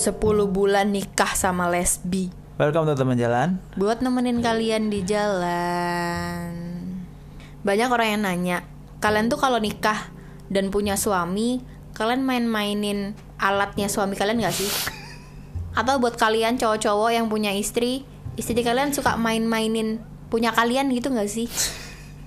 10 bulan nikah sama lesbi Welcome to teman jalan. Buat nemenin kalian di jalan Banyak orang yang nanya Kalian tuh kalau nikah dan punya suami Kalian main-mainin alatnya suami kalian gak sih? Atau buat kalian cowok-cowok yang punya istri Istri kalian suka main-mainin punya kalian gitu gak sih?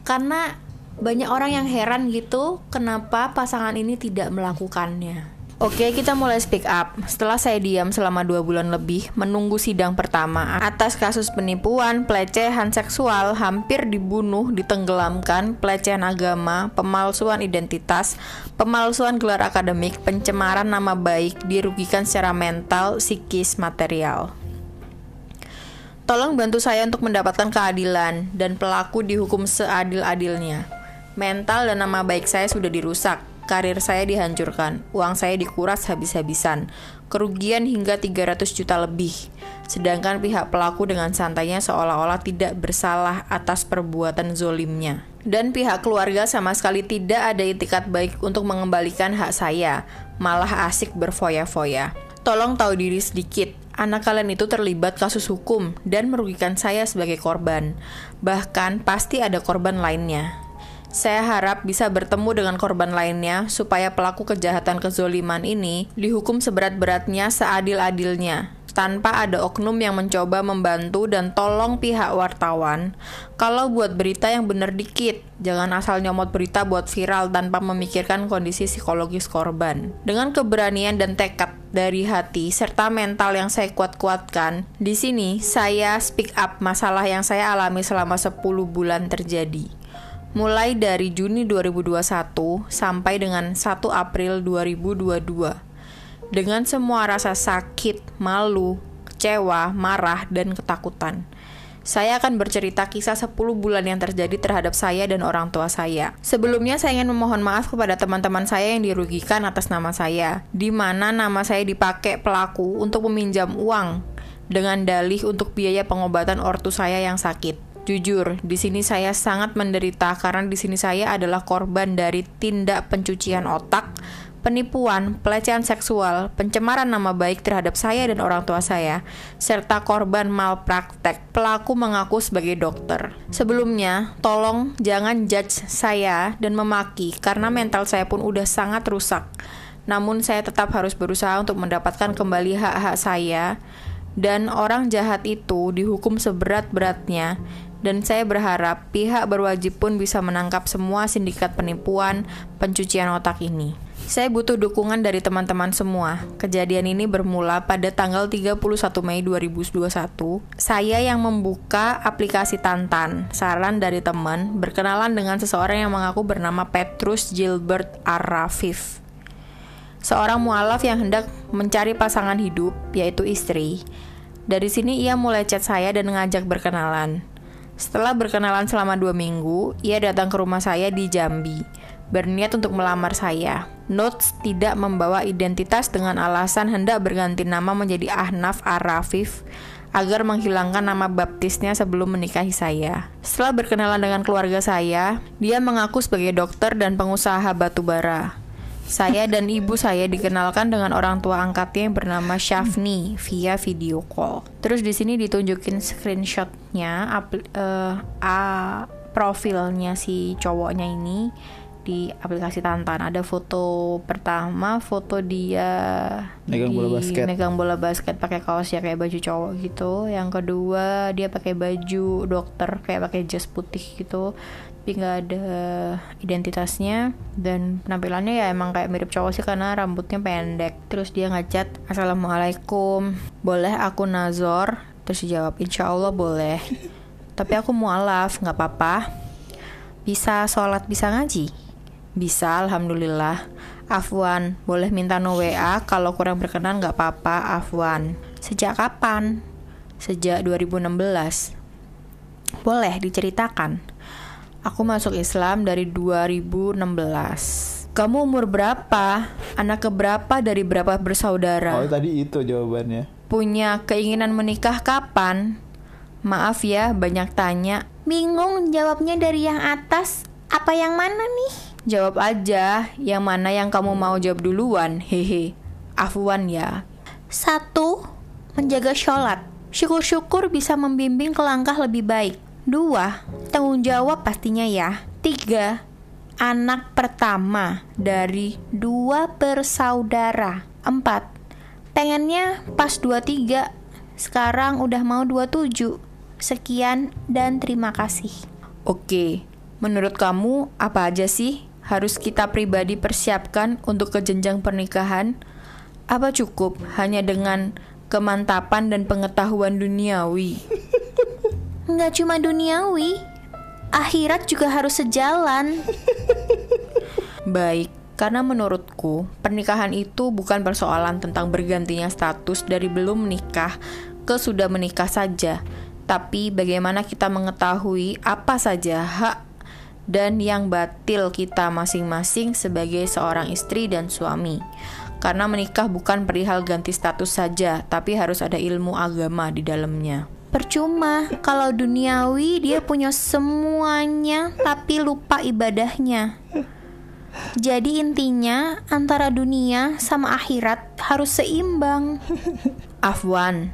Karena banyak orang yang heran gitu Kenapa pasangan ini tidak melakukannya Oke, kita mulai speak up. Setelah saya diam selama dua bulan lebih menunggu sidang pertama atas kasus penipuan, pelecehan seksual, hampir dibunuh, ditenggelamkan, pelecehan agama, pemalsuan identitas, pemalsuan gelar akademik, pencemaran nama baik, dirugikan secara mental, psikis, material. Tolong bantu saya untuk mendapatkan keadilan dan pelaku dihukum seadil-adilnya. Mental dan nama baik saya sudah dirusak karir saya dihancurkan, uang saya dikuras habis-habisan, kerugian hingga 300 juta lebih. Sedangkan pihak pelaku dengan santainya seolah-olah tidak bersalah atas perbuatan zolimnya. Dan pihak keluarga sama sekali tidak ada itikat baik untuk mengembalikan hak saya, malah asik berfoya-foya. Tolong tahu diri sedikit, anak kalian itu terlibat kasus hukum dan merugikan saya sebagai korban. Bahkan pasti ada korban lainnya. Saya harap bisa bertemu dengan korban lainnya supaya pelaku kejahatan kezoliman ini dihukum seberat-beratnya seadil-adilnya tanpa ada oknum yang mencoba membantu dan tolong pihak wartawan. Kalau buat berita yang bener dikit, jangan asal nyomot berita buat viral tanpa memikirkan kondisi psikologis korban. Dengan keberanian dan tekad dari hati serta mental yang saya kuat-kuatkan, di sini saya speak up masalah yang saya alami selama 10 bulan terjadi mulai dari Juni 2021 sampai dengan 1 April 2022. Dengan semua rasa sakit, malu, kecewa, marah, dan ketakutan. Saya akan bercerita kisah 10 bulan yang terjadi terhadap saya dan orang tua saya. Sebelumnya saya ingin memohon maaf kepada teman-teman saya yang dirugikan atas nama saya, di mana nama saya dipakai pelaku untuk meminjam uang dengan dalih untuk biaya pengobatan ortu saya yang sakit. Jujur, di sini saya sangat menderita karena di sini saya adalah korban dari tindak pencucian otak, penipuan, pelecehan seksual, pencemaran nama baik terhadap saya dan orang tua saya, serta korban malpraktek. Pelaku mengaku sebagai dokter. Sebelumnya, tolong jangan judge saya dan memaki karena mental saya pun udah sangat rusak. Namun saya tetap harus berusaha untuk mendapatkan kembali hak-hak saya dan orang jahat itu dihukum seberat-beratnya dan saya berharap pihak berwajib pun bisa menangkap semua sindikat penipuan pencucian otak ini. Saya butuh dukungan dari teman-teman semua. Kejadian ini bermula pada tanggal 31 Mei 2021. Saya yang membuka aplikasi Tantan, saran dari teman, berkenalan dengan seseorang yang mengaku bernama Petrus Gilbert Arafif. Seorang mualaf yang hendak mencari pasangan hidup, yaitu istri. Dari sini ia mulai chat saya dan mengajak berkenalan. Setelah berkenalan selama dua minggu, ia datang ke rumah saya di Jambi, berniat untuk melamar saya. Notes tidak membawa identitas dengan alasan hendak berganti nama menjadi Ahnaf Arafif agar menghilangkan nama baptisnya sebelum menikahi saya. Setelah berkenalan dengan keluarga saya, dia mengaku sebagai dokter dan pengusaha batubara. Saya dan ibu saya dikenalkan dengan orang tua angkatnya yang bernama Shafni via video call. Terus di sini ditunjukin screenshotnya uh, profilnya si cowoknya ini di aplikasi Tantan. Ada foto pertama foto dia megang di, bola basket. megang bola basket pakai kaos ya kayak baju cowok gitu. Yang kedua dia pakai baju dokter kayak pakai jas putih gitu. Tapi nggak ada identitasnya. Dan penampilannya ya emang kayak mirip cowok sih karena rambutnya pendek. Terus dia ngechat assalamualaikum. Boleh aku nazor? Terus jawab insya Allah boleh. Tapi aku mualaf nggak apa-apa. Bisa sholat bisa ngaji bisa alhamdulillah Afwan boleh minta no WA kalau kurang berkenan nggak apa-apa Afwan sejak kapan sejak 2016 boleh diceritakan Aku masuk Islam dari 2016. Kamu umur berapa? Anak keberapa dari berapa bersaudara? Oh, tadi itu jawabannya. Punya keinginan menikah kapan? Maaf ya, banyak tanya. Bingung jawabnya dari yang atas. Apa yang mana nih? Jawab aja, yang mana yang kamu mau jawab duluan. Hehe. Afwan ya. Satu, menjaga sholat. Syukur-syukur bisa membimbing ke langkah lebih baik. Dua, tanggung jawab pastinya ya. Tiga, anak pertama dari dua bersaudara. Empat, pengennya pas 23, sekarang udah mau 27. Sekian dan terima kasih. Oke, menurut kamu apa aja sih harus kita pribadi persiapkan untuk ke jenjang pernikahan? Apa cukup hanya dengan kemantapan dan pengetahuan duniawi? Nggak cuma duniawi, akhirat juga harus sejalan. Baik, karena menurutku pernikahan itu bukan persoalan tentang bergantinya status dari belum menikah ke sudah menikah saja, tapi bagaimana kita mengetahui apa saja hak dan yang batil kita masing-masing sebagai seorang istri dan suami. Karena menikah bukan perihal ganti status saja, tapi harus ada ilmu agama di dalamnya. Percuma kalau duniawi dia punya semuanya tapi lupa ibadahnya. Jadi intinya antara dunia sama akhirat harus seimbang. Afwan,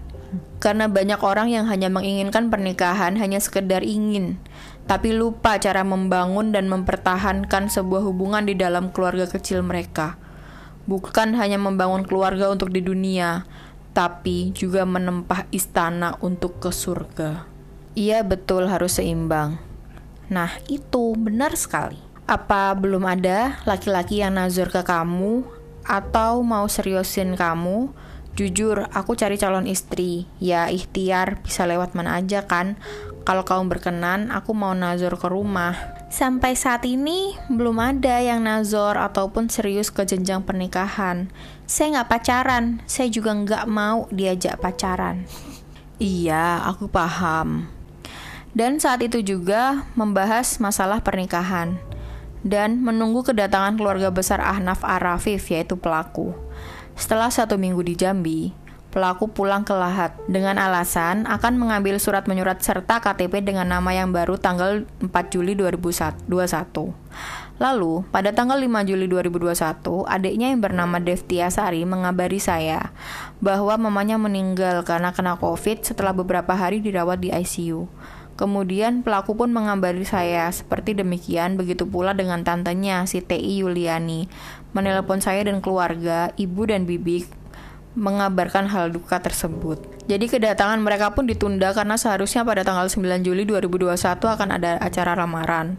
karena banyak orang yang hanya menginginkan pernikahan hanya sekedar ingin, tapi lupa cara membangun dan mempertahankan sebuah hubungan di dalam keluarga kecil mereka bukan hanya membangun keluarga untuk di dunia, tapi juga menempah istana untuk ke surga. Iya betul harus seimbang. Nah itu benar sekali. Apa belum ada laki-laki yang nazar ke kamu atau mau seriusin kamu? Jujur, aku cari calon istri. Ya ikhtiar bisa lewat mana aja kan. Kalau kamu berkenan, aku mau nazar ke rumah. Sampai saat ini belum ada yang nazor ataupun serius ke jenjang pernikahan. Saya nggak pacaran, saya juga nggak mau diajak pacaran. Iya, aku paham. Dan saat itu juga membahas masalah pernikahan dan menunggu kedatangan keluarga besar Ahnaf Arafif yaitu pelaku. Setelah satu minggu di Jambi, Pelaku pulang ke Lahat dengan alasan akan mengambil surat menyurat serta KTP dengan nama yang baru tanggal 4 Juli 2021. Lalu, pada tanggal 5 Juli 2021, adiknya yang bernama Devtia Sari mengabari saya bahwa mamanya meninggal karena kena COVID setelah beberapa hari dirawat di ICU. Kemudian pelaku pun mengabari saya seperti demikian, begitu pula dengan tantenya si TI Yuliani. Menelpon saya dan keluarga, ibu dan bibi mengabarkan hal duka tersebut. Jadi kedatangan mereka pun ditunda karena seharusnya pada tanggal 9 Juli 2021 akan ada acara lamaran.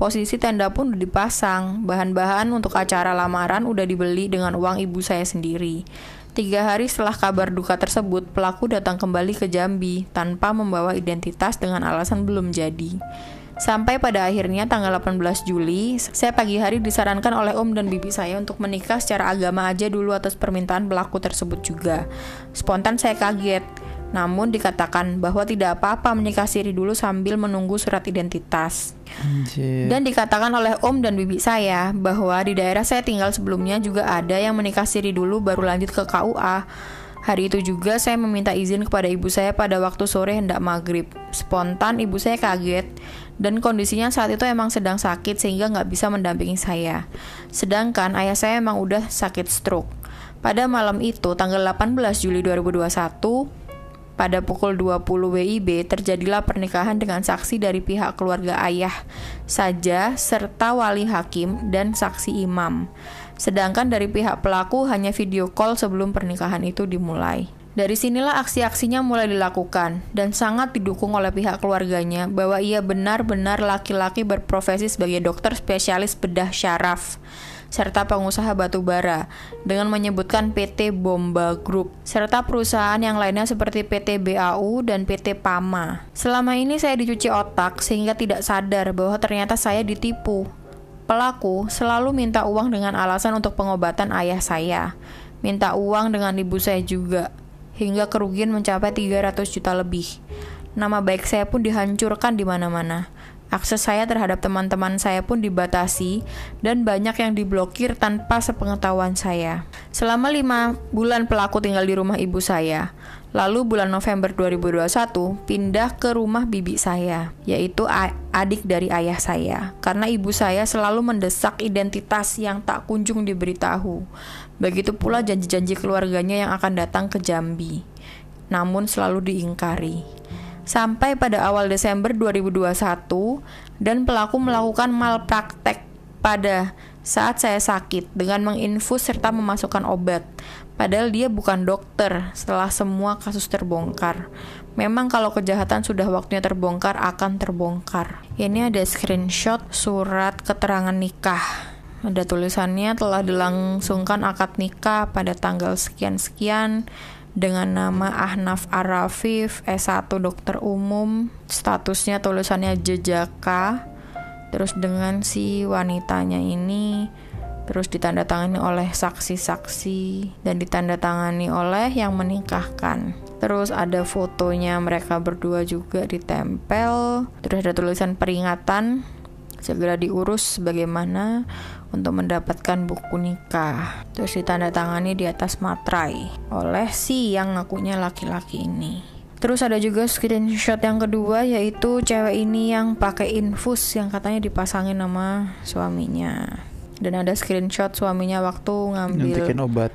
Posisi tenda pun udah dipasang, bahan-bahan untuk acara lamaran udah dibeli dengan uang ibu saya sendiri. Tiga hari setelah kabar duka tersebut, pelaku datang kembali ke Jambi tanpa membawa identitas dengan alasan belum jadi. Sampai pada akhirnya tanggal 18 Juli, saya pagi hari disarankan oleh om dan bibi saya untuk menikah secara agama aja dulu atas permintaan pelaku tersebut juga. Spontan saya kaget, namun dikatakan bahwa tidak apa-apa menikah siri dulu sambil menunggu surat identitas. Anjir. Dan dikatakan oleh om dan bibi saya bahwa di daerah saya tinggal sebelumnya juga ada yang menikah siri dulu baru lanjut ke KUA. Hari itu juga saya meminta izin kepada ibu saya pada waktu sore hendak maghrib. Spontan ibu saya kaget dan kondisinya saat itu emang sedang sakit sehingga nggak bisa mendampingi saya. Sedangkan ayah saya emang udah sakit stroke. Pada malam itu, tanggal 18 Juli 2021, pada pukul 20 WIB terjadilah pernikahan dengan saksi dari pihak keluarga ayah saja serta wali hakim dan saksi imam. Sedangkan dari pihak pelaku hanya video call sebelum pernikahan itu dimulai. Dari sinilah aksi-aksinya mulai dilakukan dan sangat didukung oleh pihak keluarganya bahwa ia benar-benar laki-laki berprofesi sebagai dokter spesialis bedah syaraf serta pengusaha batu bara dengan menyebutkan PT Bomba Group serta perusahaan yang lainnya seperti PT BAU dan PT Pama. Selama ini saya dicuci otak sehingga tidak sadar bahwa ternyata saya ditipu Pelaku selalu minta uang dengan alasan untuk pengobatan ayah saya. Minta uang dengan ibu saya juga. Hingga kerugian mencapai 300 juta lebih. Nama baik saya pun dihancurkan di mana-mana. Akses saya terhadap teman-teman saya pun dibatasi dan banyak yang diblokir tanpa sepengetahuan saya. Selama lima bulan pelaku tinggal di rumah ibu saya. Lalu bulan November 2021 pindah ke rumah bibi saya, yaitu adik dari ayah saya. Karena ibu saya selalu mendesak identitas yang tak kunjung diberitahu. Begitu pula janji-janji keluarganya yang akan datang ke Jambi. Namun selalu diingkari. Sampai pada awal Desember 2021 dan pelaku melakukan malpraktek pada saat saya sakit dengan menginfus serta memasukkan obat. Padahal dia bukan dokter setelah semua kasus terbongkar. Memang kalau kejahatan sudah waktunya terbongkar akan terbongkar. Ini ada screenshot surat keterangan nikah. Ada tulisannya telah dilangsungkan akad nikah pada tanggal sekian-sekian dengan nama Ahnaf Arafif S1 dokter umum statusnya tulisannya jejaka terus dengan si wanitanya ini terus ditandatangani oleh saksi-saksi dan ditandatangani oleh yang menikahkan. Terus ada fotonya mereka berdua juga ditempel. Terus ada tulisan peringatan segera diurus bagaimana untuk mendapatkan buku nikah. Terus ditandatangani di atas materai oleh si yang ngakunya laki-laki ini. Terus ada juga screenshot yang kedua yaitu cewek ini yang pakai infus yang katanya dipasangin nama suaminya. Dan ada screenshot suaminya waktu ngambil Nyuntikin obat.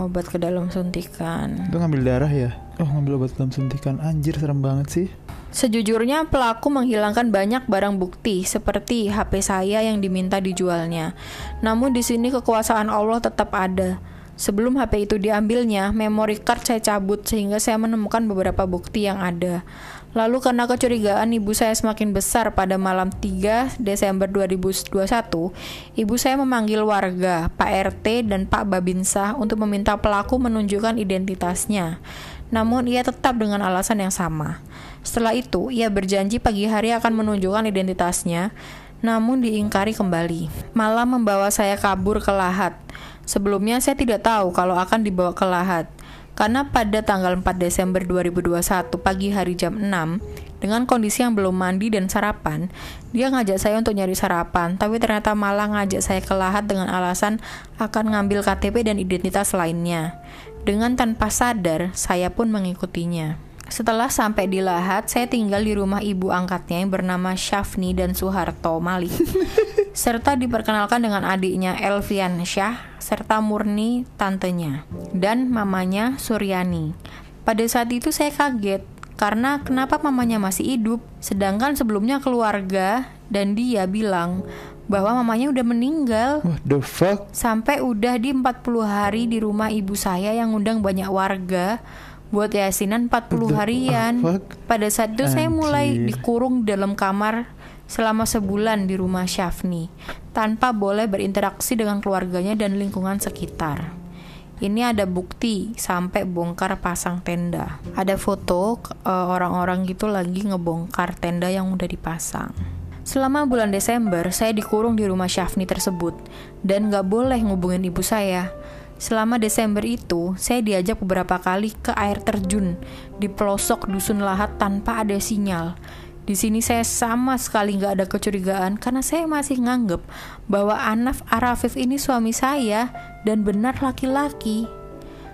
Obat ke dalam suntikan. Itu ngambil darah ya? Oh, ngambil obat ke dalam suntikan. Anjir, serem banget sih. Sejujurnya pelaku menghilangkan banyak barang bukti seperti HP saya yang diminta dijualnya. Namun di sini kekuasaan Allah tetap ada. Sebelum HP itu diambilnya, memory card saya cabut sehingga saya menemukan beberapa bukti yang ada. Lalu karena kecurigaan ibu saya semakin besar pada malam 3 Desember 2021, ibu saya memanggil warga, Pak RT dan Pak Babinsah untuk meminta pelaku menunjukkan identitasnya. Namun ia tetap dengan alasan yang sama. Setelah itu, ia berjanji pagi hari akan menunjukkan identitasnya, namun diingkari kembali. Malah membawa saya kabur ke Lahat. Sebelumnya saya tidak tahu kalau akan dibawa ke Lahat. Karena pada tanggal 4 Desember 2021 pagi hari jam 6, dengan kondisi yang belum mandi dan sarapan, dia ngajak saya untuk nyari sarapan, tapi ternyata malah ngajak saya ke Lahat dengan alasan akan ngambil KTP dan identitas lainnya. Dengan tanpa sadar, saya pun mengikutinya. Setelah sampai di Lahat, saya tinggal di rumah ibu angkatnya yang bernama Syafni dan Soeharto Malik. serta diperkenalkan dengan adiknya Elvian Syah, serta Murni tantenya, dan mamanya Suryani. Pada saat itu saya kaget, karena kenapa mamanya masih hidup, sedangkan sebelumnya keluarga dan dia bilang bahwa mamanya udah meninggal. What the fuck? Sampai udah di 40 hari di rumah ibu saya yang undang banyak warga buat yasinan 40 harian. Pada saat itu Anjir. saya mulai dikurung dalam kamar selama sebulan di rumah Syafni tanpa boleh berinteraksi dengan keluarganya dan lingkungan sekitar. Ini ada bukti sampai bongkar pasang tenda. Ada foto uh, orang-orang gitu lagi ngebongkar tenda yang udah dipasang. Selama bulan Desember, saya dikurung di rumah Syafni tersebut dan gak boleh ngubungin ibu saya Selama Desember itu, saya diajak beberapa kali ke air terjun di pelosok dusun lahat tanpa ada sinyal. Di sini saya sama sekali nggak ada kecurigaan karena saya masih nganggep bahwa Anaf Arafif ini suami saya dan benar laki-laki.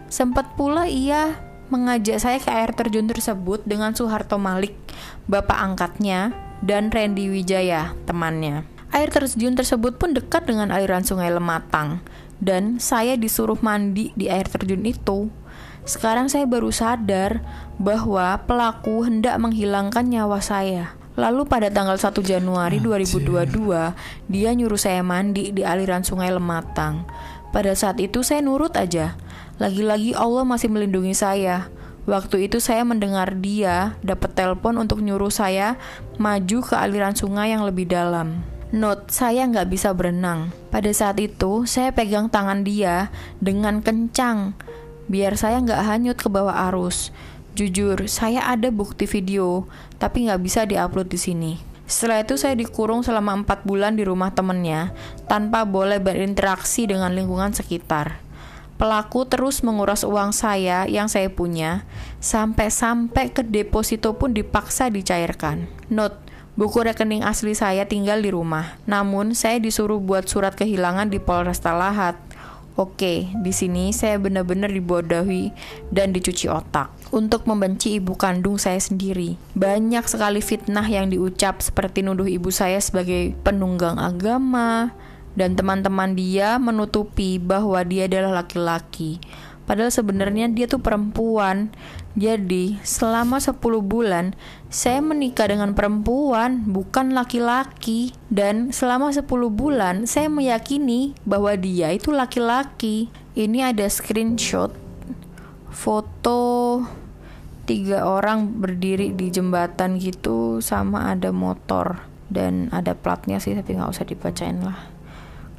Sempat pula ia mengajak saya ke air terjun tersebut dengan Soeharto Malik, bapak angkatnya, dan Randy Wijaya, temannya. Air terjun tersebut pun dekat dengan aliran sungai Lematang dan saya disuruh mandi di air terjun itu. Sekarang saya baru sadar bahwa pelaku hendak menghilangkan nyawa saya. Lalu pada tanggal 1 Januari 2022, dia nyuruh saya mandi di aliran sungai Lematang. Pada saat itu saya nurut aja. Lagi-lagi Allah masih melindungi saya. Waktu itu saya mendengar dia dapat telepon untuk nyuruh saya maju ke aliran sungai yang lebih dalam. Note, saya nggak bisa berenang. Pada saat itu, saya pegang tangan dia dengan kencang, biar saya nggak hanyut ke bawah arus. Jujur, saya ada bukti video, tapi nggak bisa diupload di sini. Setelah itu saya dikurung selama 4 bulan di rumah temennya, tanpa boleh berinteraksi dengan lingkungan sekitar. Pelaku terus menguras uang saya yang saya punya, sampai-sampai ke deposito pun dipaksa dicairkan. Note, Buku rekening asli saya tinggal di rumah. Namun, saya disuruh buat surat kehilangan di Polresta Lahat. Oke, di sini saya benar-benar dibodohi dan dicuci otak. untuk membenci ibu kandung saya sendiri. Banyak sekali fitnah yang diucap seperti nuduh ibu saya sebagai penunggang agama dan teman-teman dia menutupi bahwa dia adalah laki-laki. Padahal sebenarnya dia tuh perempuan. Jadi, selama 10 bulan saya menikah dengan perempuan, bukan laki-laki. Dan selama 10 bulan saya meyakini bahwa dia itu laki-laki. Ini ada screenshot foto tiga orang berdiri di jembatan gitu sama ada motor dan ada platnya sih tapi nggak usah dibacain lah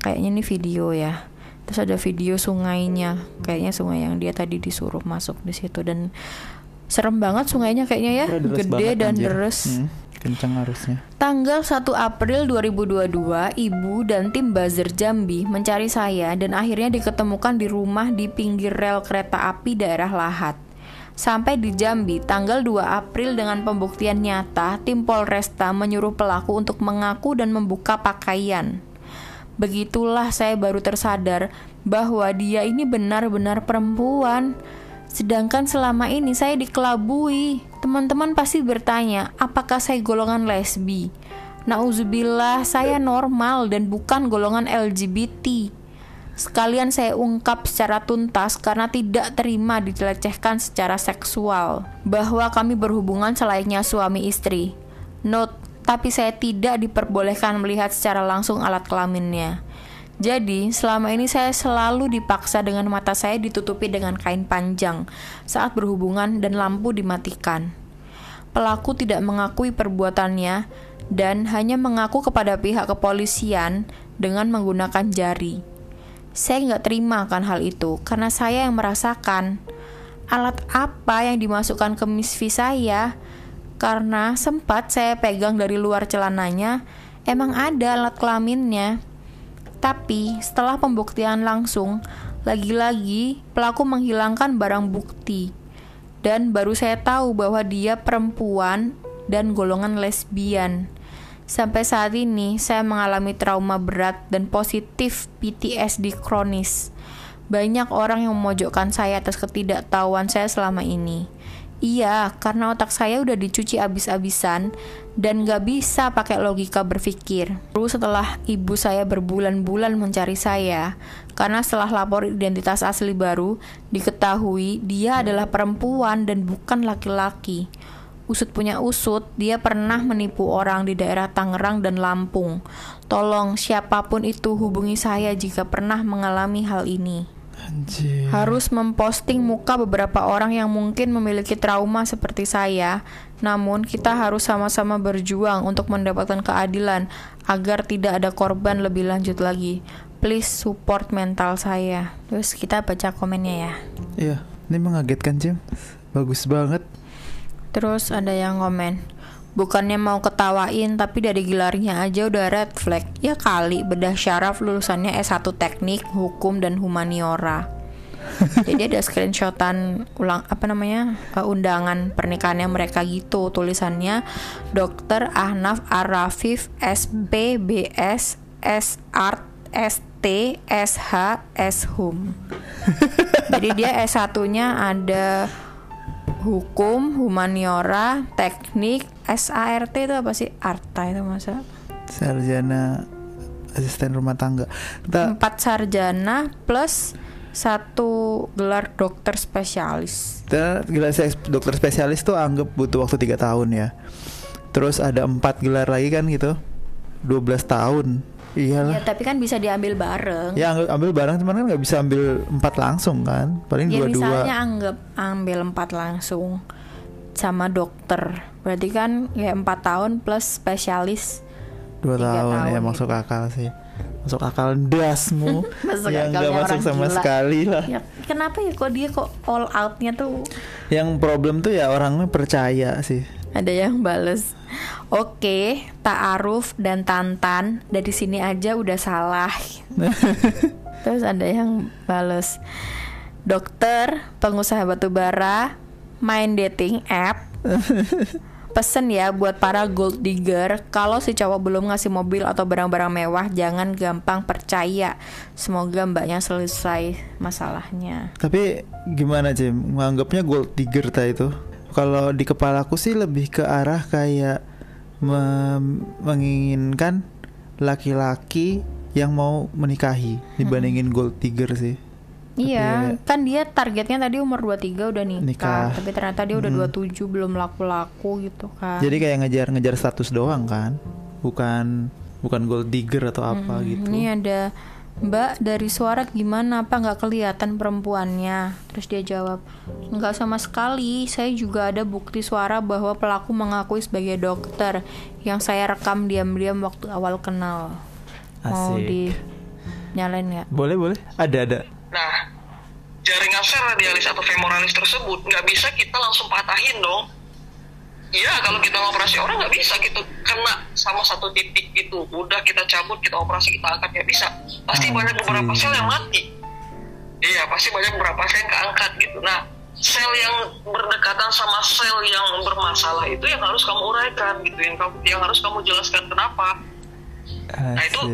kayaknya ini video ya terus ada video sungainya kayaknya sungai yang dia tadi disuruh masuk di situ dan serem banget sungainya kayaknya ya deres gede banget, dan anjir. deres Hmm, kencang arusnya. Tanggal 1 April 2022, ibu dan tim buzzer Jambi mencari saya dan akhirnya diketemukan di rumah di pinggir rel kereta api daerah Lahat. Sampai di Jambi, tanggal 2 April dengan pembuktian nyata, tim Polresta menyuruh pelaku untuk mengaku dan membuka pakaian. Begitulah saya baru tersadar bahwa dia ini benar-benar perempuan. Sedangkan selama ini saya dikelabui. Teman-teman pasti bertanya, apakah saya golongan lesbi? Nauzubillah, saya normal dan bukan golongan LGBT. Sekalian saya ungkap secara tuntas karena tidak terima dilecehkan secara seksual bahwa kami berhubungan selayaknya suami istri. Note, tapi saya tidak diperbolehkan melihat secara langsung alat kelaminnya. Jadi, selama ini saya selalu dipaksa dengan mata saya ditutupi dengan kain panjang saat berhubungan dan lampu dimatikan. Pelaku tidak mengakui perbuatannya dan hanya mengaku kepada pihak kepolisian dengan menggunakan jari. Saya nggak terima akan hal itu karena saya yang merasakan alat apa yang dimasukkan ke misfi saya karena sempat saya pegang dari luar celananya emang ada alat kelaminnya. Tapi setelah pembuktian langsung, lagi-lagi pelaku menghilangkan barang bukti. Dan baru saya tahu bahwa dia perempuan dan golongan lesbian. Sampai saat ini saya mengalami trauma berat dan positif PTSD kronis. Banyak orang yang memojokkan saya atas ketidaktahuan saya selama ini. Iya, karena otak saya udah dicuci abis-abisan dan gak bisa pakai logika berpikir. Lalu setelah ibu saya berbulan-bulan mencari saya, karena setelah lapor identitas asli baru, diketahui dia adalah perempuan dan bukan laki-laki. Usut punya usut, dia pernah menipu orang di daerah Tangerang dan Lampung. Tolong siapa pun itu hubungi saya jika pernah mengalami hal ini Anjir. harus memposting muka beberapa orang yang mungkin memiliki trauma seperti saya. Namun, kita harus sama-sama berjuang untuk mendapatkan keadilan agar tidak ada korban lebih lanjut lagi. Please support mental saya. Terus kita baca komennya ya. Iya, ini mengagetkan Jim. Bagus banget. Terus ada yang komen. Bukannya mau ketawain tapi dari gelarnya aja udah red flag. Ya kali bedah syaraf lulusannya S1 Teknik, Hukum dan Humaniora. Jadi ada screenshotan ulang apa namanya uh, undangan pernikahannya mereka gitu tulisannya Dr. Ahnaf Arafif SPBS S Art ST SH S Hum. Jadi dia S1-nya ada hukum, humaniora, teknik, SART itu apa sih? Arta itu masa? Sarjana asisten rumah tangga. Kita Empat sarjana plus satu gelar dokter spesialis. gelar dokter spesialis tuh anggap butuh waktu tiga tahun ya. Terus ada empat gelar lagi kan gitu. 12 tahun. Ya Iyalah. tapi kan bisa diambil bareng. Ya ambil, barang cuman kan nggak bisa ambil empat langsung kan. Paling Ya dua-dua. misalnya anggap ambil empat langsung sama dokter. Berarti kan ya empat tahun plus spesialis. dua tahun, tahun ya gitu. masuk akal sih masuk akal dasmu Masuk yang nggak masuk sama gila. sekali lah Ya kenapa ya kok dia kok all outnya tuh yang problem tuh ya orangnya percaya sih Ada yang bales. Oke, Ta'aruf dan Tantan dari sini aja udah salah. Terus ada yang bales. Dokter, pengusaha batubara, main dating app, Pesen ya buat para gold digger, kalau si cowok belum ngasih mobil atau barang-barang mewah, jangan gampang percaya. Semoga mbaknya selesai masalahnya. Tapi gimana Jim? Menganggapnya gold digger ta itu? Kalau di kepalaku sih lebih ke arah kayak menginginkan laki-laki yang mau menikahi dibandingin gold digger sih. Iya, kan dia targetnya tadi umur 23 udah nikah, Nikah. tapi ternyata dia udah 27 belum laku-laku gitu kan. Jadi kayak ngejar-ngejar status doang kan, bukan bukan gold digger atau apa gitu. Ini ada Mbak dari suara gimana apa nggak kelihatan perempuannya? Terus dia jawab nggak sama sekali. Saya juga ada bukti suara bahwa pelaku mengakui sebagai dokter yang saya rekam diam-diam waktu awal kenal. Mau Asik. di nyalain nggak? Boleh boleh, ada ada. Nah, jaringan sel radialis atau femoralis tersebut nggak bisa kita langsung patahin dong. Iya, kalau kita ngoperasi orang nggak bisa gitu kena sama satu titik gitu. Udah kita cabut, kita operasi, kita angkat nggak bisa. Pasti banyak beberapa sel yang mati. Iya, pasti banyak beberapa sel yang keangkat gitu. Nah, sel yang berdekatan sama sel yang bermasalah itu yang harus kamu uraikan gitu, yang kamu yang harus kamu jelaskan kenapa. Nah, itu-.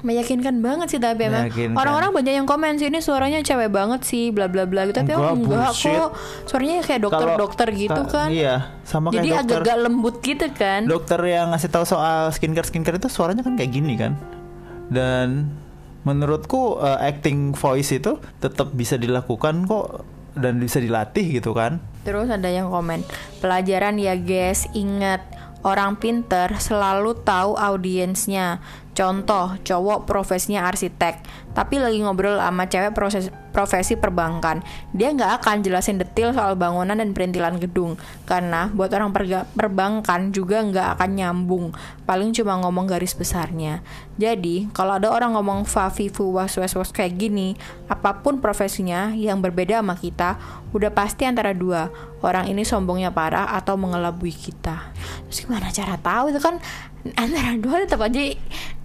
Meyakinkan banget sih tapi emang orang-orang banyak yang komen sih ini suaranya cewek banget sih bla bla bla gitu tapi Enggak, oh, enggak bullshit. kok suaranya kayak dokter-dokter Kalau- gitu ka- kan. Iya, sama kayak Jadi dokter. agak-agak lembut gitu kan. dokter yang ngasih tahu soal skincare skincare itu suaranya kan kayak gini kan dan menurutku uh, acting voice itu tetap bisa dilakukan kok dan bisa dilatih gitu kan Terus ada yang komen, pelajaran ya guys, ingat orang pinter selalu tahu audiensnya. Contoh, cowok profesinya arsitek, tapi lagi ngobrol sama cewek proses, profesi perbankan. Dia nggak akan jelasin detail soal bangunan dan perintilan gedung, karena buat orang perbankan juga nggak akan nyambung. Paling cuma ngomong garis besarnya. Jadi, kalau ada orang ngomong fafifu was was was kayak gini, apa pun profesinya yang berbeda sama kita, udah pasti antara dua orang ini sombongnya parah atau mengelabui kita. Terus gimana cara tahu itu kan antara dua tetap aja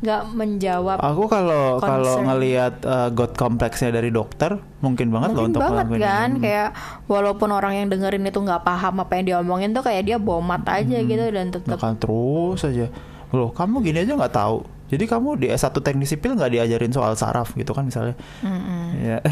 nggak menjawab. aku kalau kalau ngelihat uh, god kompleksnya dari dokter mungkin banget loh Mungkin untuk banget kan ini. kayak walaupun orang yang dengerin itu nggak paham apa yang diomongin tuh kayak dia bomat aja Hmm. gitu dan tetap Bahkan terus aja loh kamu gini aja nggak tahu jadi kamu di S1 teknik sipil nggak diajarin soal saraf gitu kan misalnya Iya.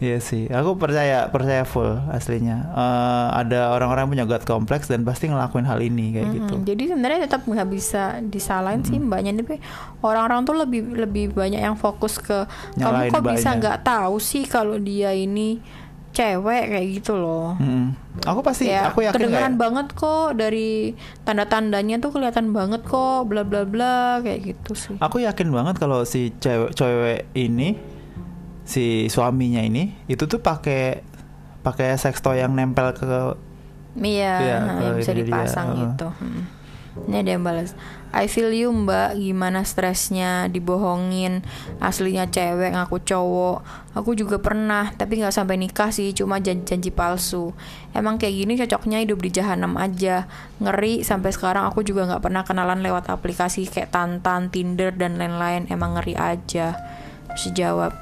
Iya sih, aku percaya percaya full aslinya. Eh, ada orang-orang punya God kompleks dan pasti ngelakuin hal ini kayak gitu. Mm, Jadi sebenarnya tetap nggak bisa disalahin sih mbaknya tapi orang-orang tuh lebih lebih banyak yang fokus ke Nyalahin kamu kok bisa mbaknya." nggak tahu sih kalau dia ini cewek kayak gitu loh. Mm-mm. Aku pasti, ya aku yakin kedengeran kayak- banget kok dari tanda-tandanya tuh kelihatan banget kok bla bla bla kayak gitu sih. Aku yakin banget kalau si cewek cewek ini si suaminya ini itu tuh pakai pakai sextoy yang nempel ke Iya, nah, kalau yang bisa dia, dipasang heeh. gitu. Hmm. Ini ada yang balas. I feel you mbak, gimana stresnya dibohongin, aslinya cewek ngaku cowok. Aku juga pernah, tapi nggak sampai nikah sih, cuma janji-janji palsu. Emang kayak gini cocoknya hidup di jahanam aja. Ngeri sampai sekarang aku juga nggak pernah kenalan lewat aplikasi kayak Tantan, Tinder dan lain-lain. Emang ngeri aja. Terus dia jawab,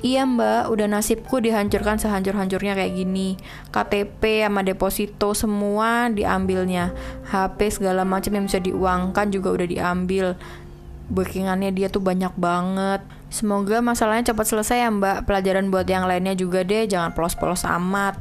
Iya mbak, udah nasibku dihancurkan sehancur-hancurnya kayak gini. KTP sama deposito semua diambilnya. HP segala macam yang bisa diuangkan juga udah diambil. Bookingannya dia tuh banyak banget. Semoga masalahnya cepat selesai ya mbak. Pelajaran buat yang lainnya juga deh. Jangan polos-polos amat.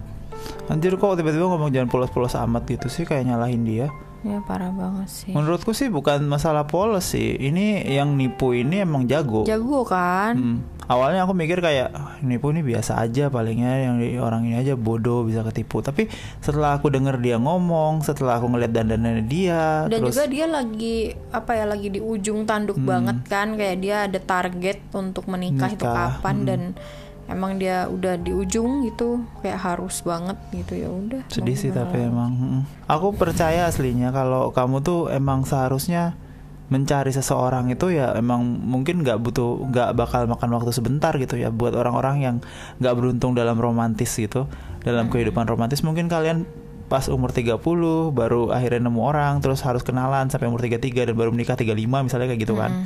Anjir kok tiba-tiba ngomong jangan polos-polos amat gitu sih? Kayak nyalahin dia. Ya parah banget sih. Menurutku sih bukan masalah polos sih. Ini yang nipu ini emang jago. Jago kan? Hmm. Awalnya aku mikir kayak "Ah, nipu ini biasa aja palingnya yang orang ini aja bodoh bisa ketipu. Tapi setelah aku denger dia ngomong, setelah aku ngeliat dandanannya dia, Dan terus juga dia lagi apa ya lagi di ujung tanduk banget kan kayak dia ada target untuk menikah, itu Nikah, kapan mm. dan emang dia udah di ujung gitu kayak harus banget gitu ya udah. sedih sih tapi emang. mm. Aku percaya aslinya kalau kamu tuh emang seharusnya mencari seseorang itu ya emang mungkin nggak butuh nggak bakal makan waktu sebentar gitu ya buat orang-orang yang nggak beruntung dalam romantis gitu dalam kehidupan romantis. Mungkin kalian pas umur 30 baru akhirnya nemu orang terus harus kenalan sampai umur 33 dan baru menikah 35 misalnya kayak gitu kan.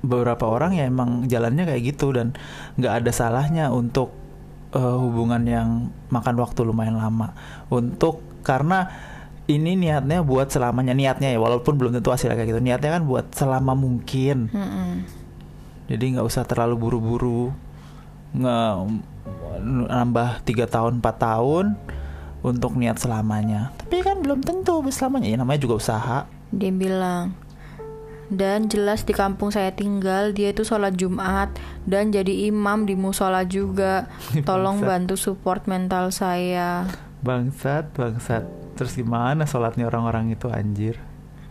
Beberapa orang ya emang jalannya kayak gitu dan nggak ada salahnya untuk eh, hubungan yang makan waktu lumayan lama. Untuk karena ini niatnya buat selamanya niatnya ya walaupun belum tentu hasilnya kayak gitu niatnya kan buat selama mungkin Mm-mm. jadi nggak usah terlalu buru-buru nge nambah tiga tahun 4 tahun untuk niat selamanya tapi kan belum tentu selamanya ya namanya juga usaha Dia bilang, dan jelas di kampung saya tinggal dia itu sholat Jumat dan jadi imam di musola juga. Tolong Bangsat. bantu support mental saya. bangsat bangsat terus gimana sholatnya orang-orang itu anjir?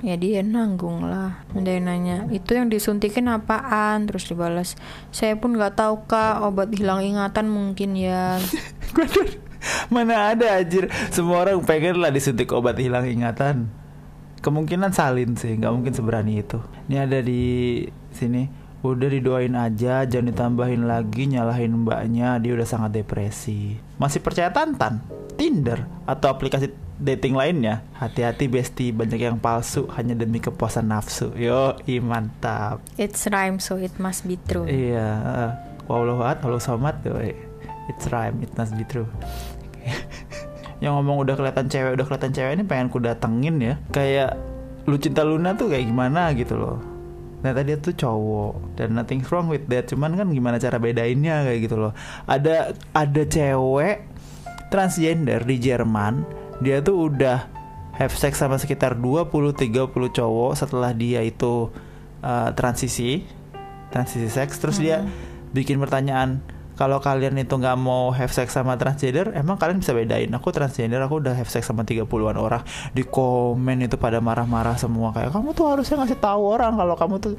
Ya dia nanggung lah. Dia nanya, itu yang disuntikin apaan? Terus dibalas, saya pun nggak tahu kak. Obat hilang ingatan mungkin ya. Mana ada anjir. Semua orang pengen lah disuntik obat hilang ingatan. Kemungkinan salin sih nggak mungkin seberani itu. Ini ada di sini. Udah didoain aja jangan ditambahin lagi nyalahin mbaknya. Dia udah sangat depresi. Masih percaya tantan? Tinder? Atau aplikasi dating lainnya hati-hati besti banyak yang palsu hanya demi kepuasan nafsu yo mantap It's rhyme so it must be true. Iya, uh, Wallahu somad, yoi. it's rhyme, it must be true. yang ngomong udah kelihatan cewek, udah kelihatan cewek ini pengen ku datengin ya. Kayak lu cinta Luna tuh kayak gimana gitu loh. Ternyata dia tuh cowok dan nothing wrong with that. Cuman kan gimana cara bedainnya kayak gitu loh. Ada ada cewek transgender di Jerman, dia tuh udah have sex sama sekitar 20-30 cowok setelah dia itu uh, transisi transisi seks. Terus dia bikin pertanyaan kalau kalian itu nggak mau have sex sama transgender emang kalian bisa bedain? Aku transgender aku udah have sex sama 30-an orang. Di komen itu pada marah-marah semua kayak kamu tuh harusnya ngasih tahu orang kalau kamu tuh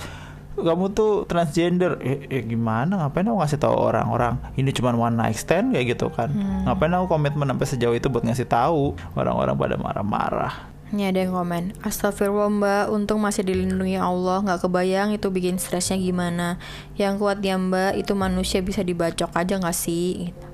kamu tuh transgender? Eh, eh, gimana? Ngapain aku ngasih tahu orang-orang? Ini cuma one night stand kayak gitu kan. Ngapain aku komitmen sampai sejauh itu buat ngasih tahu orang-orang pada marah-marah? Ini ada yang komen Astagfirullah mbak. Untung masih dilindungi Allah. Nggak kebayang itu bikin stresnya gimana. Yang kuat ya mbak Itu manusia bisa dibacok aja nggak sih? gitu.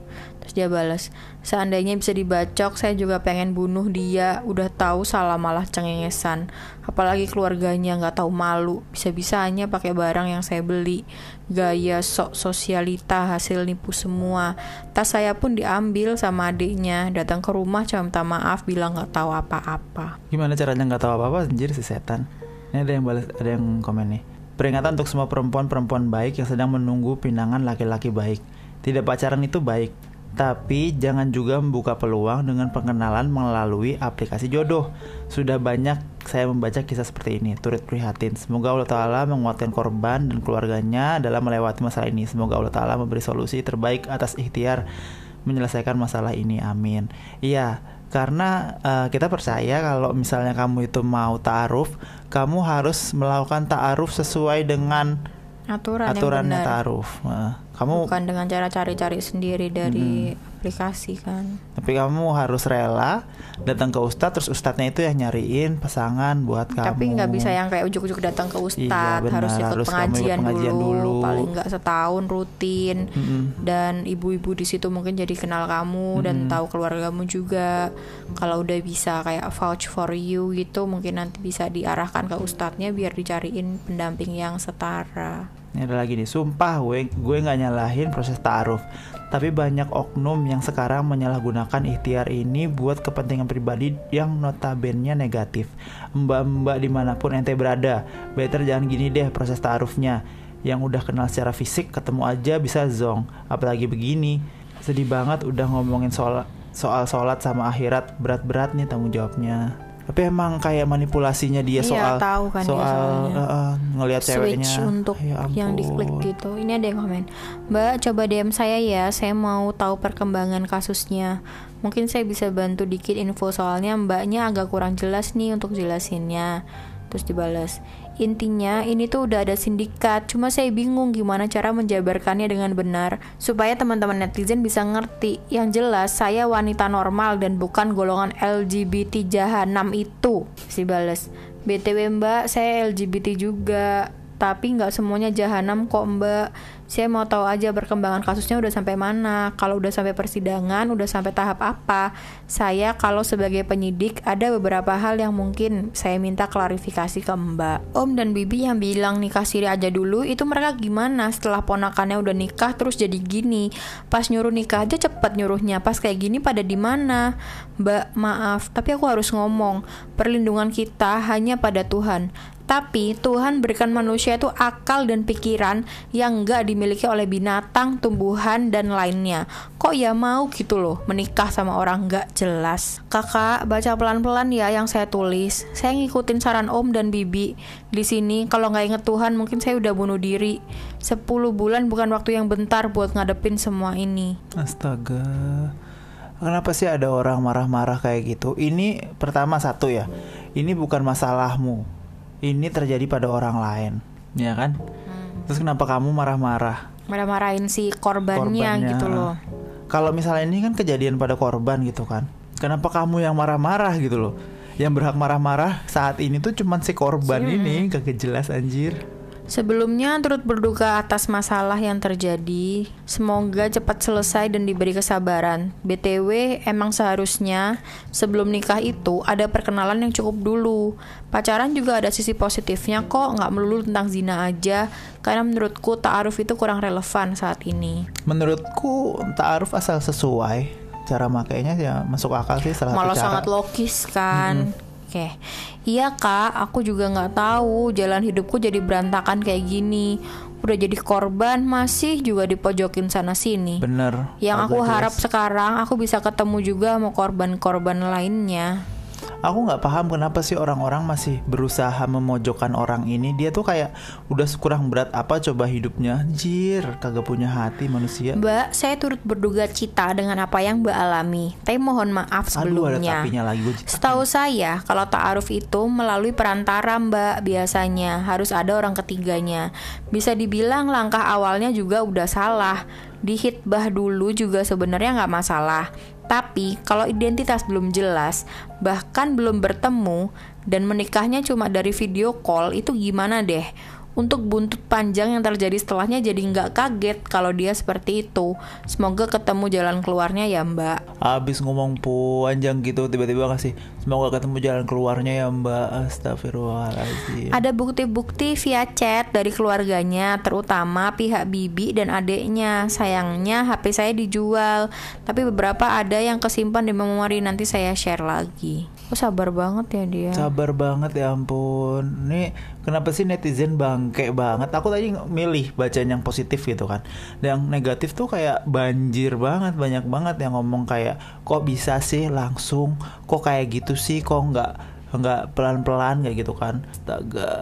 Terus dia balas Seandainya bisa dibacok Saya juga pengen bunuh dia. Udah tahu salah malah cengengesan. Apalagi keluarganya nggak tahu malu. Bisa-bisanya pakai barang yang saya beli. Gaya sok sosialita hasil nipu semua. Tas saya pun diambil sama adiknya. Datang ke rumah cuma minta maaf Bilang nggak tahu apa-apa. Gimana caranya nggak tahu apa-apa? Anjir si setan. Ini ada yang balas ada yang komen nih. Peringatan untuk semua perempuan-perempuan baik yang sedang menunggu pinangan laki-laki baik. Tidak pacaran itu baik, tapi jangan juga membuka peluang dengan pengenalan melalui aplikasi jodoh. Sudah banyak saya membaca kisah seperti ini, turut prihatin. Semoga Allah Ta'ala menguatkan korban dan keluarganya dalam melewati masalah ini. Semoga Allah Ta'ala memberi solusi terbaik atas ikhtiar menyelesaikan masalah ini. Amin. Iya, karena eh, kita percaya kalau misalnya kamu itu mau ta'aruf, kamu harus melakukan ta'aruf sesuai dengan aturan aturannya yang benar. ta'aruf. Eh, kamu bukan dengan cara cari-cari sendiri dari aplikasi kan tapi kamu harus rela datang ke ustadz terus ustadznya itu yang nyariin pasangan buat kamu. tapi nggak bisa yang kayak ujuk-ujuk datang ke ustadz Iya, benar. harus ikut Harus kamu ikut pengajian, pengajian dulu, dulu. paling nggak setahun rutin Mm-mm. dan ibu-ibu di situ mungkin jadi kenal kamu dan tahu keluargamu juga kalau udah bisa kayak vouch for you gitu mungkin nanti bisa diarahkan ke ustadznya biar dicariin pendamping yang setara Ini ada lagi nih, sumpah gue gue nggak nyalahin proses ta'aruf, tapi banyak oknum yang sekarang menyalahgunakan ikhtiar ini buat kepentingan pribadi yang notabene negatif. Mbak-mbak di mana pun ente berada, better jangan gini deh proses ta'arufnya. Yang udah kenal secara fisik ketemu aja bisa zong, apalagi begini. Sedih banget udah ngomongin soal soal sholat sama akhirat berat-berat nih tanggung jawabnya. Tapi emang kayak manipulasinya dia Iya, soal tahu kan dia soal soalnya. eh, eh, ngelihat ceweknya untuk Ya yang ampun. diklik gitu. Ini ada yang komen, Mbak coba DM saya ya, saya mau tahu perkembangan kasusnya. Mungkin saya bisa bantu dikit info soalnya mbaknya agak kurang jelas nih untuk jelasinnya. Terus dibalas, intinya ini tuh udah ada sindikat, cuma saya bingung gimana cara menjabarkannya dengan benar supaya teman-teman netizen bisa ngerti. Yang jelas saya wanita normal dan bukan golongan LGBT jahanam itu. Si balas, BTW mbak, saya LGBT juga. tapi nggak semuanya jahanam kok mbak. Saya mau tahu aja perkembangan kasusnya udah sampai mana. Kalau udah sampai persidangan, udah sampai tahap apa. Saya kalau sebagai penyidik ada beberapa hal yang mungkin saya minta klarifikasi ke mbak. Om dan bibi yang bilang nikah siri aja dulu, itu mereka gimana setelah ponakannya udah nikah terus jadi gini. Pas nyuruh nikah aja cepet nyuruhnya. Pas kayak gini pada di mana? Mbak, maaf, tapi aku harus ngomong. Perlindungan kita hanya pada Tuhan. Tapi Tuhan berikan manusia itu akal dan pikiran yang nggak dimiliki oleh binatang, tumbuhan, dan lainnya. Kok ya mau gitu loh menikah sama orang nggak jelas? Kakak, baca pelan-pelan ya yang saya tulis. Saya ngikutin saran Om dan Bibi. Di sini kalau nggak inget Tuhan mungkin saya udah bunuh diri. 10 bulan bukan waktu yang bentar buat ngadepin semua ini. Astaga. Kenapa sih ada orang marah-marah kayak gitu? Ini pertama satu ya. Ini bukan masalahmu. Ini terjadi pada orang lain, ya kan? Terus kenapa kamu marah-marah? Marah-marahin si korbannya, Korbannya. gitu loh. Kalau misalnya ini kan kejadian pada korban gitu kan. Kenapa kamu yang marah-marah gitu loh? Yang berhak marah-marah saat ini tuh cuman si korban ini kagak jelas anjir. Sebelumnya turut berduka atas masalah yang terjadi. Semoga cepat selesai dan diberi kesabaran. BTW, emang seharusnya sebelum nikah itu ada perkenalan yang cukup dulu. Pacaran juga ada sisi positifnya kok, nggak melulu tentang zina aja. Karena menurutku ta'aruf itu kurang relevan saat ini. Menurutku ta'aruf asal sesuai cara makainya ya masuk akal sih salah Malah satu cara. sangat logis kan. Oke, iya kak, aku juga nggak tahu jalan hidupku jadi berantakan kayak gini. Udah jadi korban, masih juga dipojokin sana sini. Bener. Yang aku jelas. harap sekarang aku bisa ketemu juga sama korban-korban lainnya. Aku nggak paham kenapa sih orang-orang masih berusaha memojokkan orang ini. Dia tuh kayak udah kurang berat apa coba hidupnya. Anjir, kagak punya hati manusia. Mbak, saya turut berduka cita dengan apa yang Mbak alami. Tapi mohon maaf Aduh ada sebelumnya. lagi gue. Setahu saya, kalau ta'aruf itu melalui perantara mbak biasanya harus ada orang ketiganya. Bisa dibilang langkah awalnya juga udah salah. Dihitbah dulu juga sebenarnya nggak masalah. Tapi kalau identitas belum jelas, bahkan belum bertemu, dan menikahnya cuma dari video call, itu gimana deh? Untuk buntut panjang yang terjadi setelahnya jadi nggak kaget kalau dia seperti itu. Semoga ketemu jalan keluarnya ya mbak. Abis ngomong panjang gitu tiba-tiba kasih semoga ketemu jalan keluarnya ya Mbak. Astagfirullahaladzim. Ada bukti-bukti via chat dari keluarganya, terutama pihak bibi dan adiknya. Sayangnya HP saya dijual, tapi beberapa ada yang kesimpan di memori nanti saya share lagi. Oh sabar banget ya dia. Sabar banget ya ampun. Nih kenapa sih netizen bangke banget? Aku tadi milih bacaan yang positif gitu kan. Dan yang negatif tuh kayak banjir banget, banyak banget yang ngomong kayak kok bisa sih langsung, kok kayak gitu sih, kok nggak nggak pelan-pelan kayak gitu kan. Astaga.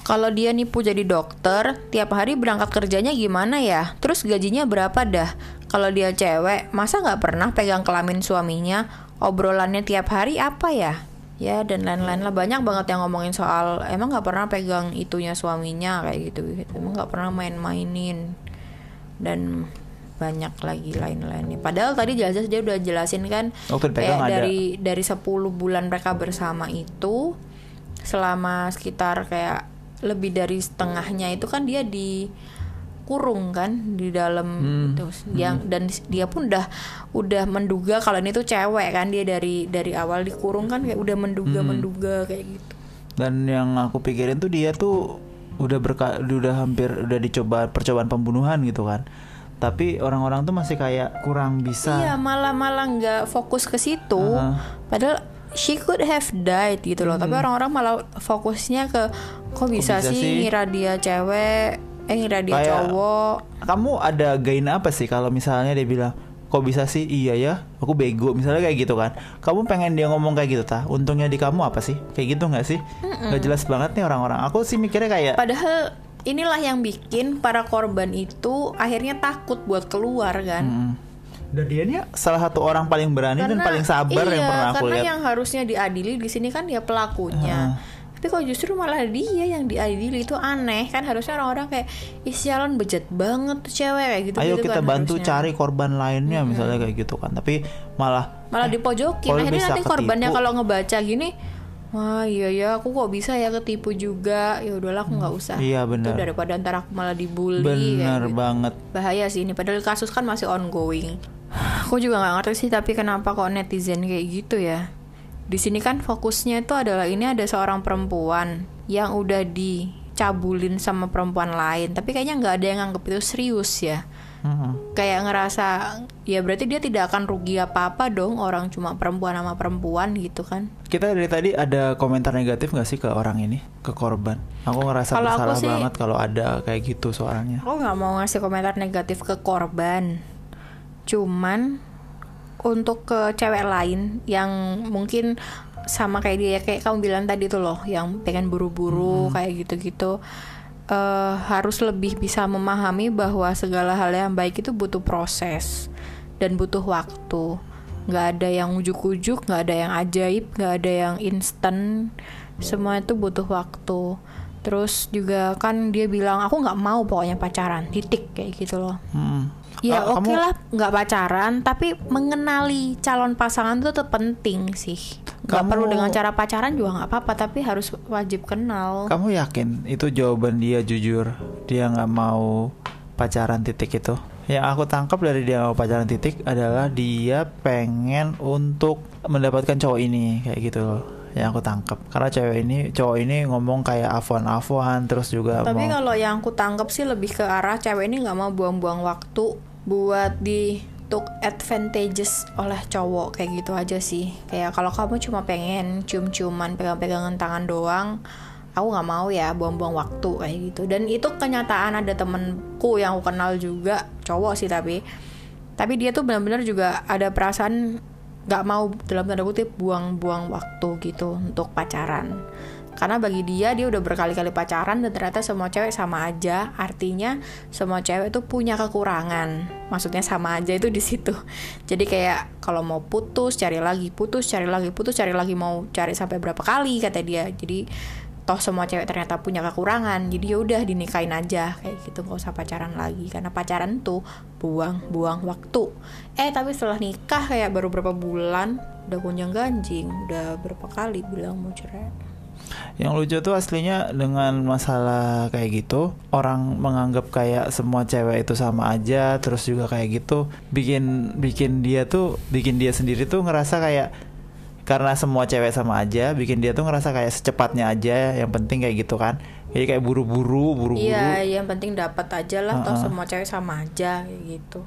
Kalau dia nipu jadi dokter, tiap hari berangkat kerjanya gimana ya? Terus gajinya berapa dah? Kalau dia cewek, masa nggak pernah pegang kelamin suaminya? Obrolannya tiap hari apa ya? Ya dan lain-lain lah banyak banget yang ngomongin soal emang nggak pernah pegang itunya suaminya kayak gitu gitu. Emang nggak pernah main-mainin dan banyak lagi lain-lainnya. Padahal tadi jelas dia udah jelasin kan Waktu kayak ada. dari dari 10 bulan mereka bersama itu selama sekitar kayak lebih dari setengahnya itu kan dia di kurung kan di dalam Hmm, terus yang dan dis- dia pun udah udah menduga kalau ini tuh cewek kan dia dari dari awal dikurung kan kayak udah menduga Hmm. menduga kayak gitu Dan yang aku pikirin tuh dia tuh udah berka udah hampir udah dicoba percobaan pembunuhan gitu kan. Tapi orang-orang tuh masih kayak kurang bisa. iya malah malah nggak fokus ke situ Aha. padahal she could have died gitu loh tapi orang-orang malah fokusnya ke kok bisa, Hmm. bisa sih sih? ngira dia cewek eh ngira dia Kayak- cowok. Kamu ada gain apa sih kalau misalnya dia bilang kok bisa sih? Iya ya aku bego misalnya kayak gitu kan. Kamu pengen dia ngomong kayak gitu ta untungnya di kamu apa sih? Kayak gitu nggak sih? Nggak jelas banget nih orang-orang. Aku sih mikirnya kayak Padahal inilah yang bikin para korban itu akhirnya takut buat keluar kan. Mm. dan dia nih salah satu orang paling berani dan paling sabar iya, yang pernah aku karena lihat. yang harusnya diadili di sini kan dia pelakunya. Tapi kok justru malah dia yang diadili itu aneh. Kan harusnya orang-orang kayak ih sialan bejat banget tuh cewek kayak gitu ayo gitu kita kan bantu harusnya. cari korban lainnya misalnya kayak gitu kan. Tapi malah malah dipojokin. kalau akhirnya nanti korbannya ketipu. kalau ngebaca gini wah iya ya aku kok bisa ya ketipu juga. Ya udahlah aku nggak usah. Iya, Itu benar. daripada ntar aku malah dibully bener gitu. banget. Bahaya sih ini. Padahal kasus kan masih ongoing. Aku juga nggak ngerti sih tapi kenapa kok netizen kayak gitu ya di sini kan fokusnya itu adalah ini ada seorang perempuan yang udah dicabulin sama perempuan lain. Tapi kayaknya nggak ada yang nganggep itu serius ya. Mm-mm. kayak ngerasa ya berarti dia tidak akan rugi apa-apa dong orang cuma perempuan sama perempuan gitu kan. Kita dari tadi ada komentar negatif gak sih ke orang ini? Ke korban? Aku ngerasa aku bersalah sih- banget kalau ada kayak gitu soalnya. Aku nggak mau ngasih komentar negatif ke korban. Cuman untuk ke cewek lain yang mungkin sama kayak dia kayak kamu bilang tadi tuh loh, yang pengen buru-buru kayak gitu-gitu. eh, harus lebih bisa memahami bahwa segala hal yang baik itu butuh proses dan butuh waktu. Nggak ada yang ujuk-ujuk, nggak ada yang ajaib, nggak ada yang instan. Semua itu butuh waktu. Terus juga kan dia bilang aku nggak mau pokoknya pacaran, titik kayak gitu loh. Mm. Ya Ah, oke kamu- lah nggak pacaran, tapi mengenali calon pasangan itu tetap penting sih. Nggak Kamu- perlu dengan cara pacaran juga nggak apa-apa, tapi harus wajib kenal. Kamu yakin itu jawaban dia jujur? Dia nggak mau pacaran titik itu? Yang aku tangkap dari dia mau pacaran titik adalah dia pengen untuk mendapatkan cowok ini kayak gitu loh. Yang aku tangkap karena cewek ini cowok ini ngomong kayak afwan-afwan terus juga Tapi mau kalau yang aku tangkap sih lebih ke arah cewek ini nggak mau buang-buang waktu buat di took advantages oleh cowok kayak gitu aja sih. Kayak kalau kamu cuma pengen cium-ciuman, pegang-pegangan tangan doang, aku nggak mau ya buang-buang waktu kayak gitu. Dan itu kenyataan ada temenku yang aku kenal juga cowok sih tapi tapi dia tuh benar-benar juga ada perasaan nggak mau dalam tanda kutip buang-buang waktu gitu untuk pacaran. Karena bagi dia dia udah berkali-kali pacaran dan ternyata semua cewek sama aja. Artinya semua cewek itu punya kekurangan. Maksudnya sama aja itu di situ. Jadi kayak kalau mau putus cari lagi putus cari lagi putus cari lagi mau cari sampai berapa kali kata dia. Jadi toh semua cewek ternyata punya kekurangan jadi ya udah dinikahin aja kayak gitu nggak usah pacaran lagi karena pacaran tuh buang-buang waktu. Eh tapi setelah nikah kayak baru berapa bulan udah gonjang ganjing udah berapa kali bilang mau cerai. Yang lucu tuh aslinya dengan masalah kayak gitu Orang menganggap kayak semua cewek itu sama aja Terus juga kayak gitu Bikin bikin dia tuh Bikin dia sendiri tuh ngerasa kayak Karena semua cewek sama aja Bikin dia tuh ngerasa kayak secepatnya aja Yang penting kayak gitu kan. Jadi kayak buru-buru Buru-buru. Iya yang penting dapat aja lah toh Uh-uh. semua cewek sama aja kayak gitu.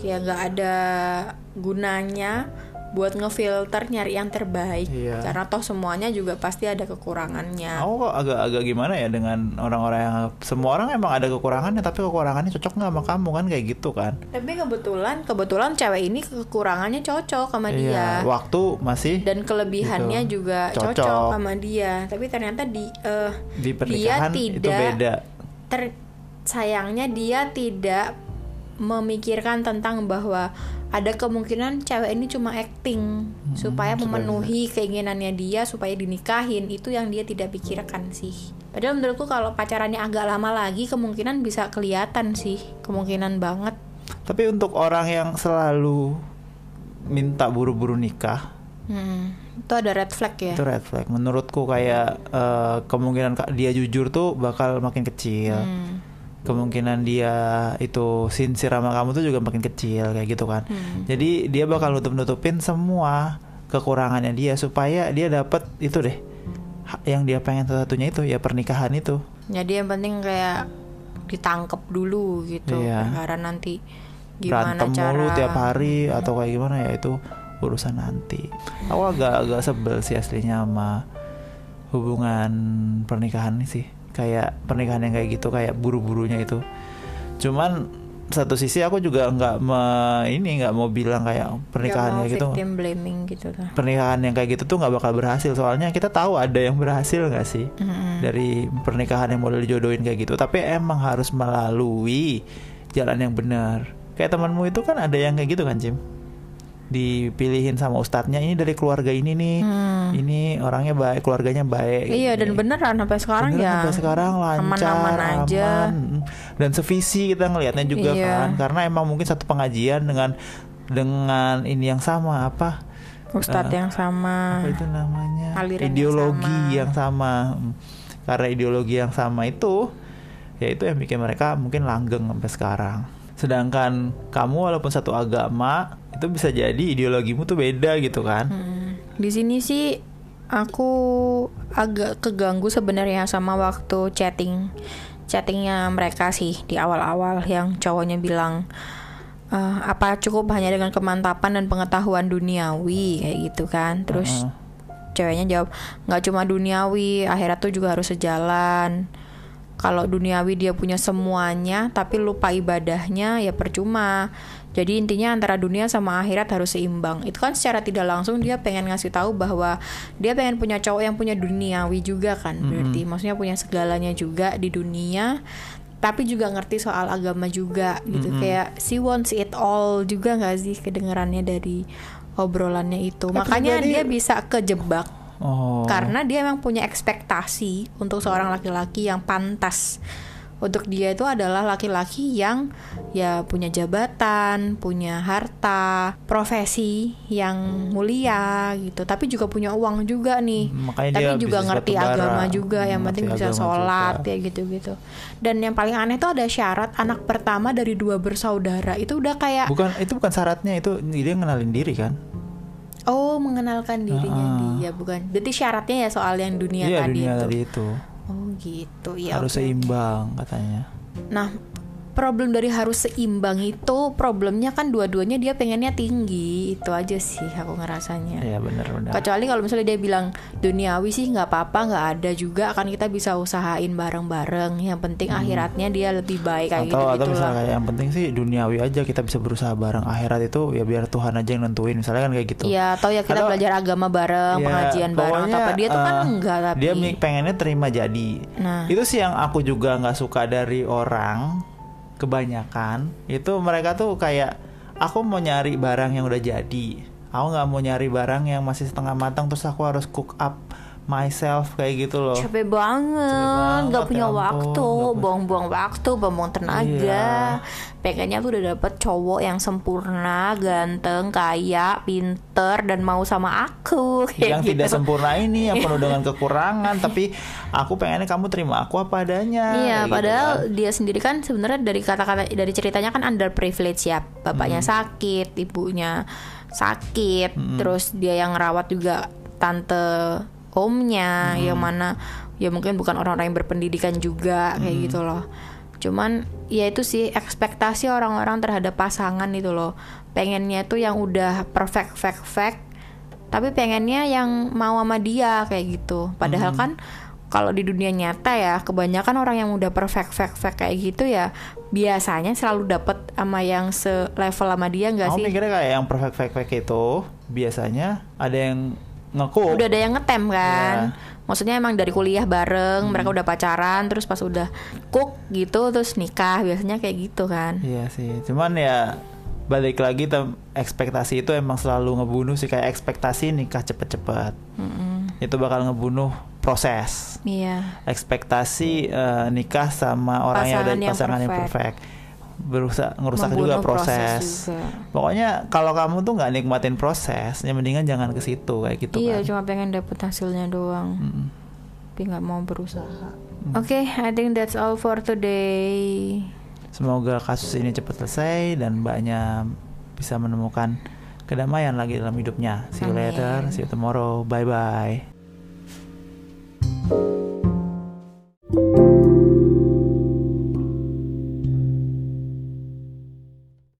Kayak nggak ada gunanya buat ngefilter nyari yang terbaik Iya. karena toh semuanya juga pasti ada kekurangannya Aku kok agak-agak gimana ya dengan orang-orang yang Semua orang emang ada kekurangannya Tapi kekurangannya cocok nggak sama kamu kan Kayak gitu kan tapi kebetulan kebetulan cewek ini kekurangannya cocok sama dia Iya Waktu masih dan kelebihannya Gitu. juga cocok. Cocok. sama dia tapi ternyata di eh, Di pernikahan dia itu tidak beda ter sayangnya dia tidak memikirkan tentang bahwa ada kemungkinan cewek ini cuma acting supaya supaya memenuhi keinginannya dia supaya dinikahin itu yang dia tidak pikirkan sih padahal menurutku kalau pacarannya agak lama lagi kemungkinan bisa kelihatan sih kemungkinan banget Tapi untuk orang yang selalu minta buru-buru nikah Hmm, itu ada red flag ya itu red flag. Menurutku kayak eh, kemungkinan dia jujur tuh bakal makin kecil. Hmm. Kemungkinan dia itu sincere sama kamu tuh juga makin kecil kayak gitu kan. Hmm. Jadi dia bakal nutup-nutupin semua kekurangannya dia supaya dia dapat itu deh. Yang dia pengen satu-satunya itu ya pernikahan itu. Jadi yang penting kayak ditangkep dulu gitu Iya. perkara nanti gimana berantem cara mulu tiap hari atau kayak gimana ya itu urusan nanti. Aku agak agak sebel sih aslinya sama hubungan pernikahan ini sih. Kayak pernikahan yang kayak gitu kayak buru-burunya itu. Cuman satu sisi aku juga nggak me- ini nggak mau bilang kayak pernikahan kayak gitu. blaming gitu lah Pernikahan yang kayak gitu tuh nggak bakal berhasil soalnya kita tahu ada yang berhasil nggak sih Mm-mm. dari pernikahan yang model dijodohin kayak gitu tapi emang harus melalui jalan yang benar kayak temanmu itu kan ada yang kayak gitu kan Jim dipilihin sama ustadznya ini dari keluarga ini nih Hmm. ini orangnya baik keluarganya baik iya dan Ini. beneran sampai sekarang Beneran ya sampai sekarang lancar aman-aman aja aman. dan sevisi kita ngelihatnya juga Iya. kan karena emang mungkin satu pengajian dengan dengan ini yang sama apa Ustadz eh, yang sama. apa itu namanya Aliran yang ideologi sama. yang sama. Karena ideologi yang sama itu ya itu yang bikin mereka mungkin langgeng sampai sekarang sedangkan kamu walaupun satu agama itu bisa jadi ideologimu tuh beda gitu kan? Hmm. Di sini sih aku agak keganggu sebenarnya sama waktu chatting chattingnya mereka sih di awal-awal yang cowoknya bilang "Eh, apa cukup hanya dengan kemantapan dan pengetahuan duniawi? Kayak gitu kan. Terus Heeh. ceweknya jawab nggak cuma duniawi akhirat tuh juga harus sejalan. Kalau duniawi dia punya semuanya tapi lupa ibadahnya ya percuma jadi intinya antara dunia sama akhirat harus seimbang. Itu kan secara tidak langsung dia pengen ngasih tahu bahwa dia pengen punya cowok yang punya duniawi juga kan berarti. Maksudnya punya segalanya juga di dunia tapi juga ngerti soal agama juga gitu. Kayak she wants it all juga nggak sih kedengarannya dari obrolannya itu? Tapi makanya dia bisa kejebak. Oh. Karena dia emang punya ekspektasi untuk seorang laki-laki yang pantas untuk dia itu adalah laki-laki yang ya punya jabatan, punya harta, profesi yang mulia gitu, tapi juga punya uang juga nih. Makanya tapi dia juga ngerti agama juga, yang Hmm, penting ngerti bisa sholat juga. ya gitu-gitu. Dan yang paling aneh tuh ada syarat anak pertama dari dua bersaudara itu udah kayak bukan itu bukan syaratnya itu dia ngenalin diri kan oh mengenalkan dirinya Ah. dia bukan. Jadi syaratnya ya soal yang dunia iya tadi dunia itu. tadi itu Oh gitu ya. harus oke. seimbang katanya Nah, problem dari harus seimbang itu problemnya kan dua-duanya dia pengennya tinggi itu aja sih aku ngerasanya. iya benar-benar Kecuali kalau misalnya dia bilang duniawi sih nggak apa-apa nggak ada juga kan kita bisa usahain bareng-bareng. Yang penting akhiratnya dia lebih baik kayak gitu Hmm. atau atau gitulah. misalnya kayak yang penting sih duniawi aja kita bisa berusaha bareng akhirat itu ya biar Tuhan aja yang nentuin misalnya kan kayak gitu Iya, atau ya kita Atau- belajar agama bareng, Ya, pengajian bareng atau apa. Dia tuh kan eh, enggak tapi. dia pengennya terima jadi Nah. itu sih yang aku juga nggak suka dari orang kebanyakan itu mereka tuh kayak aku mau nyari barang yang udah jadi. Aku nggak mau nyari barang yang masih setengah matang terus aku harus cook up myself kayak gitu loh capek banget, nggak banget, punya ya ampun, waktu, nggak buang-buang waktu, buang-buang tenaga. Iya. Pengennya tuh udah dapet cowok yang sempurna, ganteng, kaya, pinter, dan mau sama aku. kayak yang gitu. tidak sempurna ini yang penuh dengan kekurangan tapi aku pengennya kamu terima aku apa adanya Iya, gitu padahal kan. dia sendiri kan sebenarnya dari kata-kata dari ceritanya kan underprivileged ya. Bapaknya Hmm. sakit, ibunya sakit, terus dia yang ngerawat juga tante omnya Hmm. yang mana ya mungkin bukan orang-orang yang berpendidikan juga Hmm. kayak gitu loh. Cuman ya itu sih ekspektasi orang-orang terhadap pasangan itu loh. Pengennya tuh yang udah perfect fact fact tapi pengennya yang mau sama dia kayak gitu. Padahal Hmm. kan kalau di dunia nyata ya kebanyakan orang yang udah perfect fact fact kayak gitu ya biasanya selalu dapet sama yang selevel sama dia nggak Aku sih? mikirnya kayak yang perfect fake fake itu biasanya ada yang ngecook Udah ada yang ngetem kan? Iya. Maksudnya emang dari kuliah bareng, Hmm. mereka udah pacaran, terus pas udah cook gitu, terus nikah biasanya kayak gitu kan? Iya sih, cuman ya balik lagi tem ekspektasi itu emang selalu ngebunuh sih kayak ekspektasi nikah cepet-cepet. Mm-mm. Itu bakal ngebunuh proses. Iya. Ekspektasi eh, nikah sama orang yang udah Pasangan yang pasangan yang perfect. Berusaha ngerusak Membunuh juga proses proses. juga. Pokoknya kalau kamu tuh nggak nikmatin proses, ya mendingan jangan ke situ kayak gitu iya, kan. cuma pengen dapet hasilnya doang. Mm-mm. Tapi nggak mau berusaha. Hmm. Oke, I think that's all for today. Semoga kasus ini cepat selesai dan mbaknya bisa menemukan kedamaian lagi dalam hidupnya. See you Amin. later, see you tomorrow, bye bye.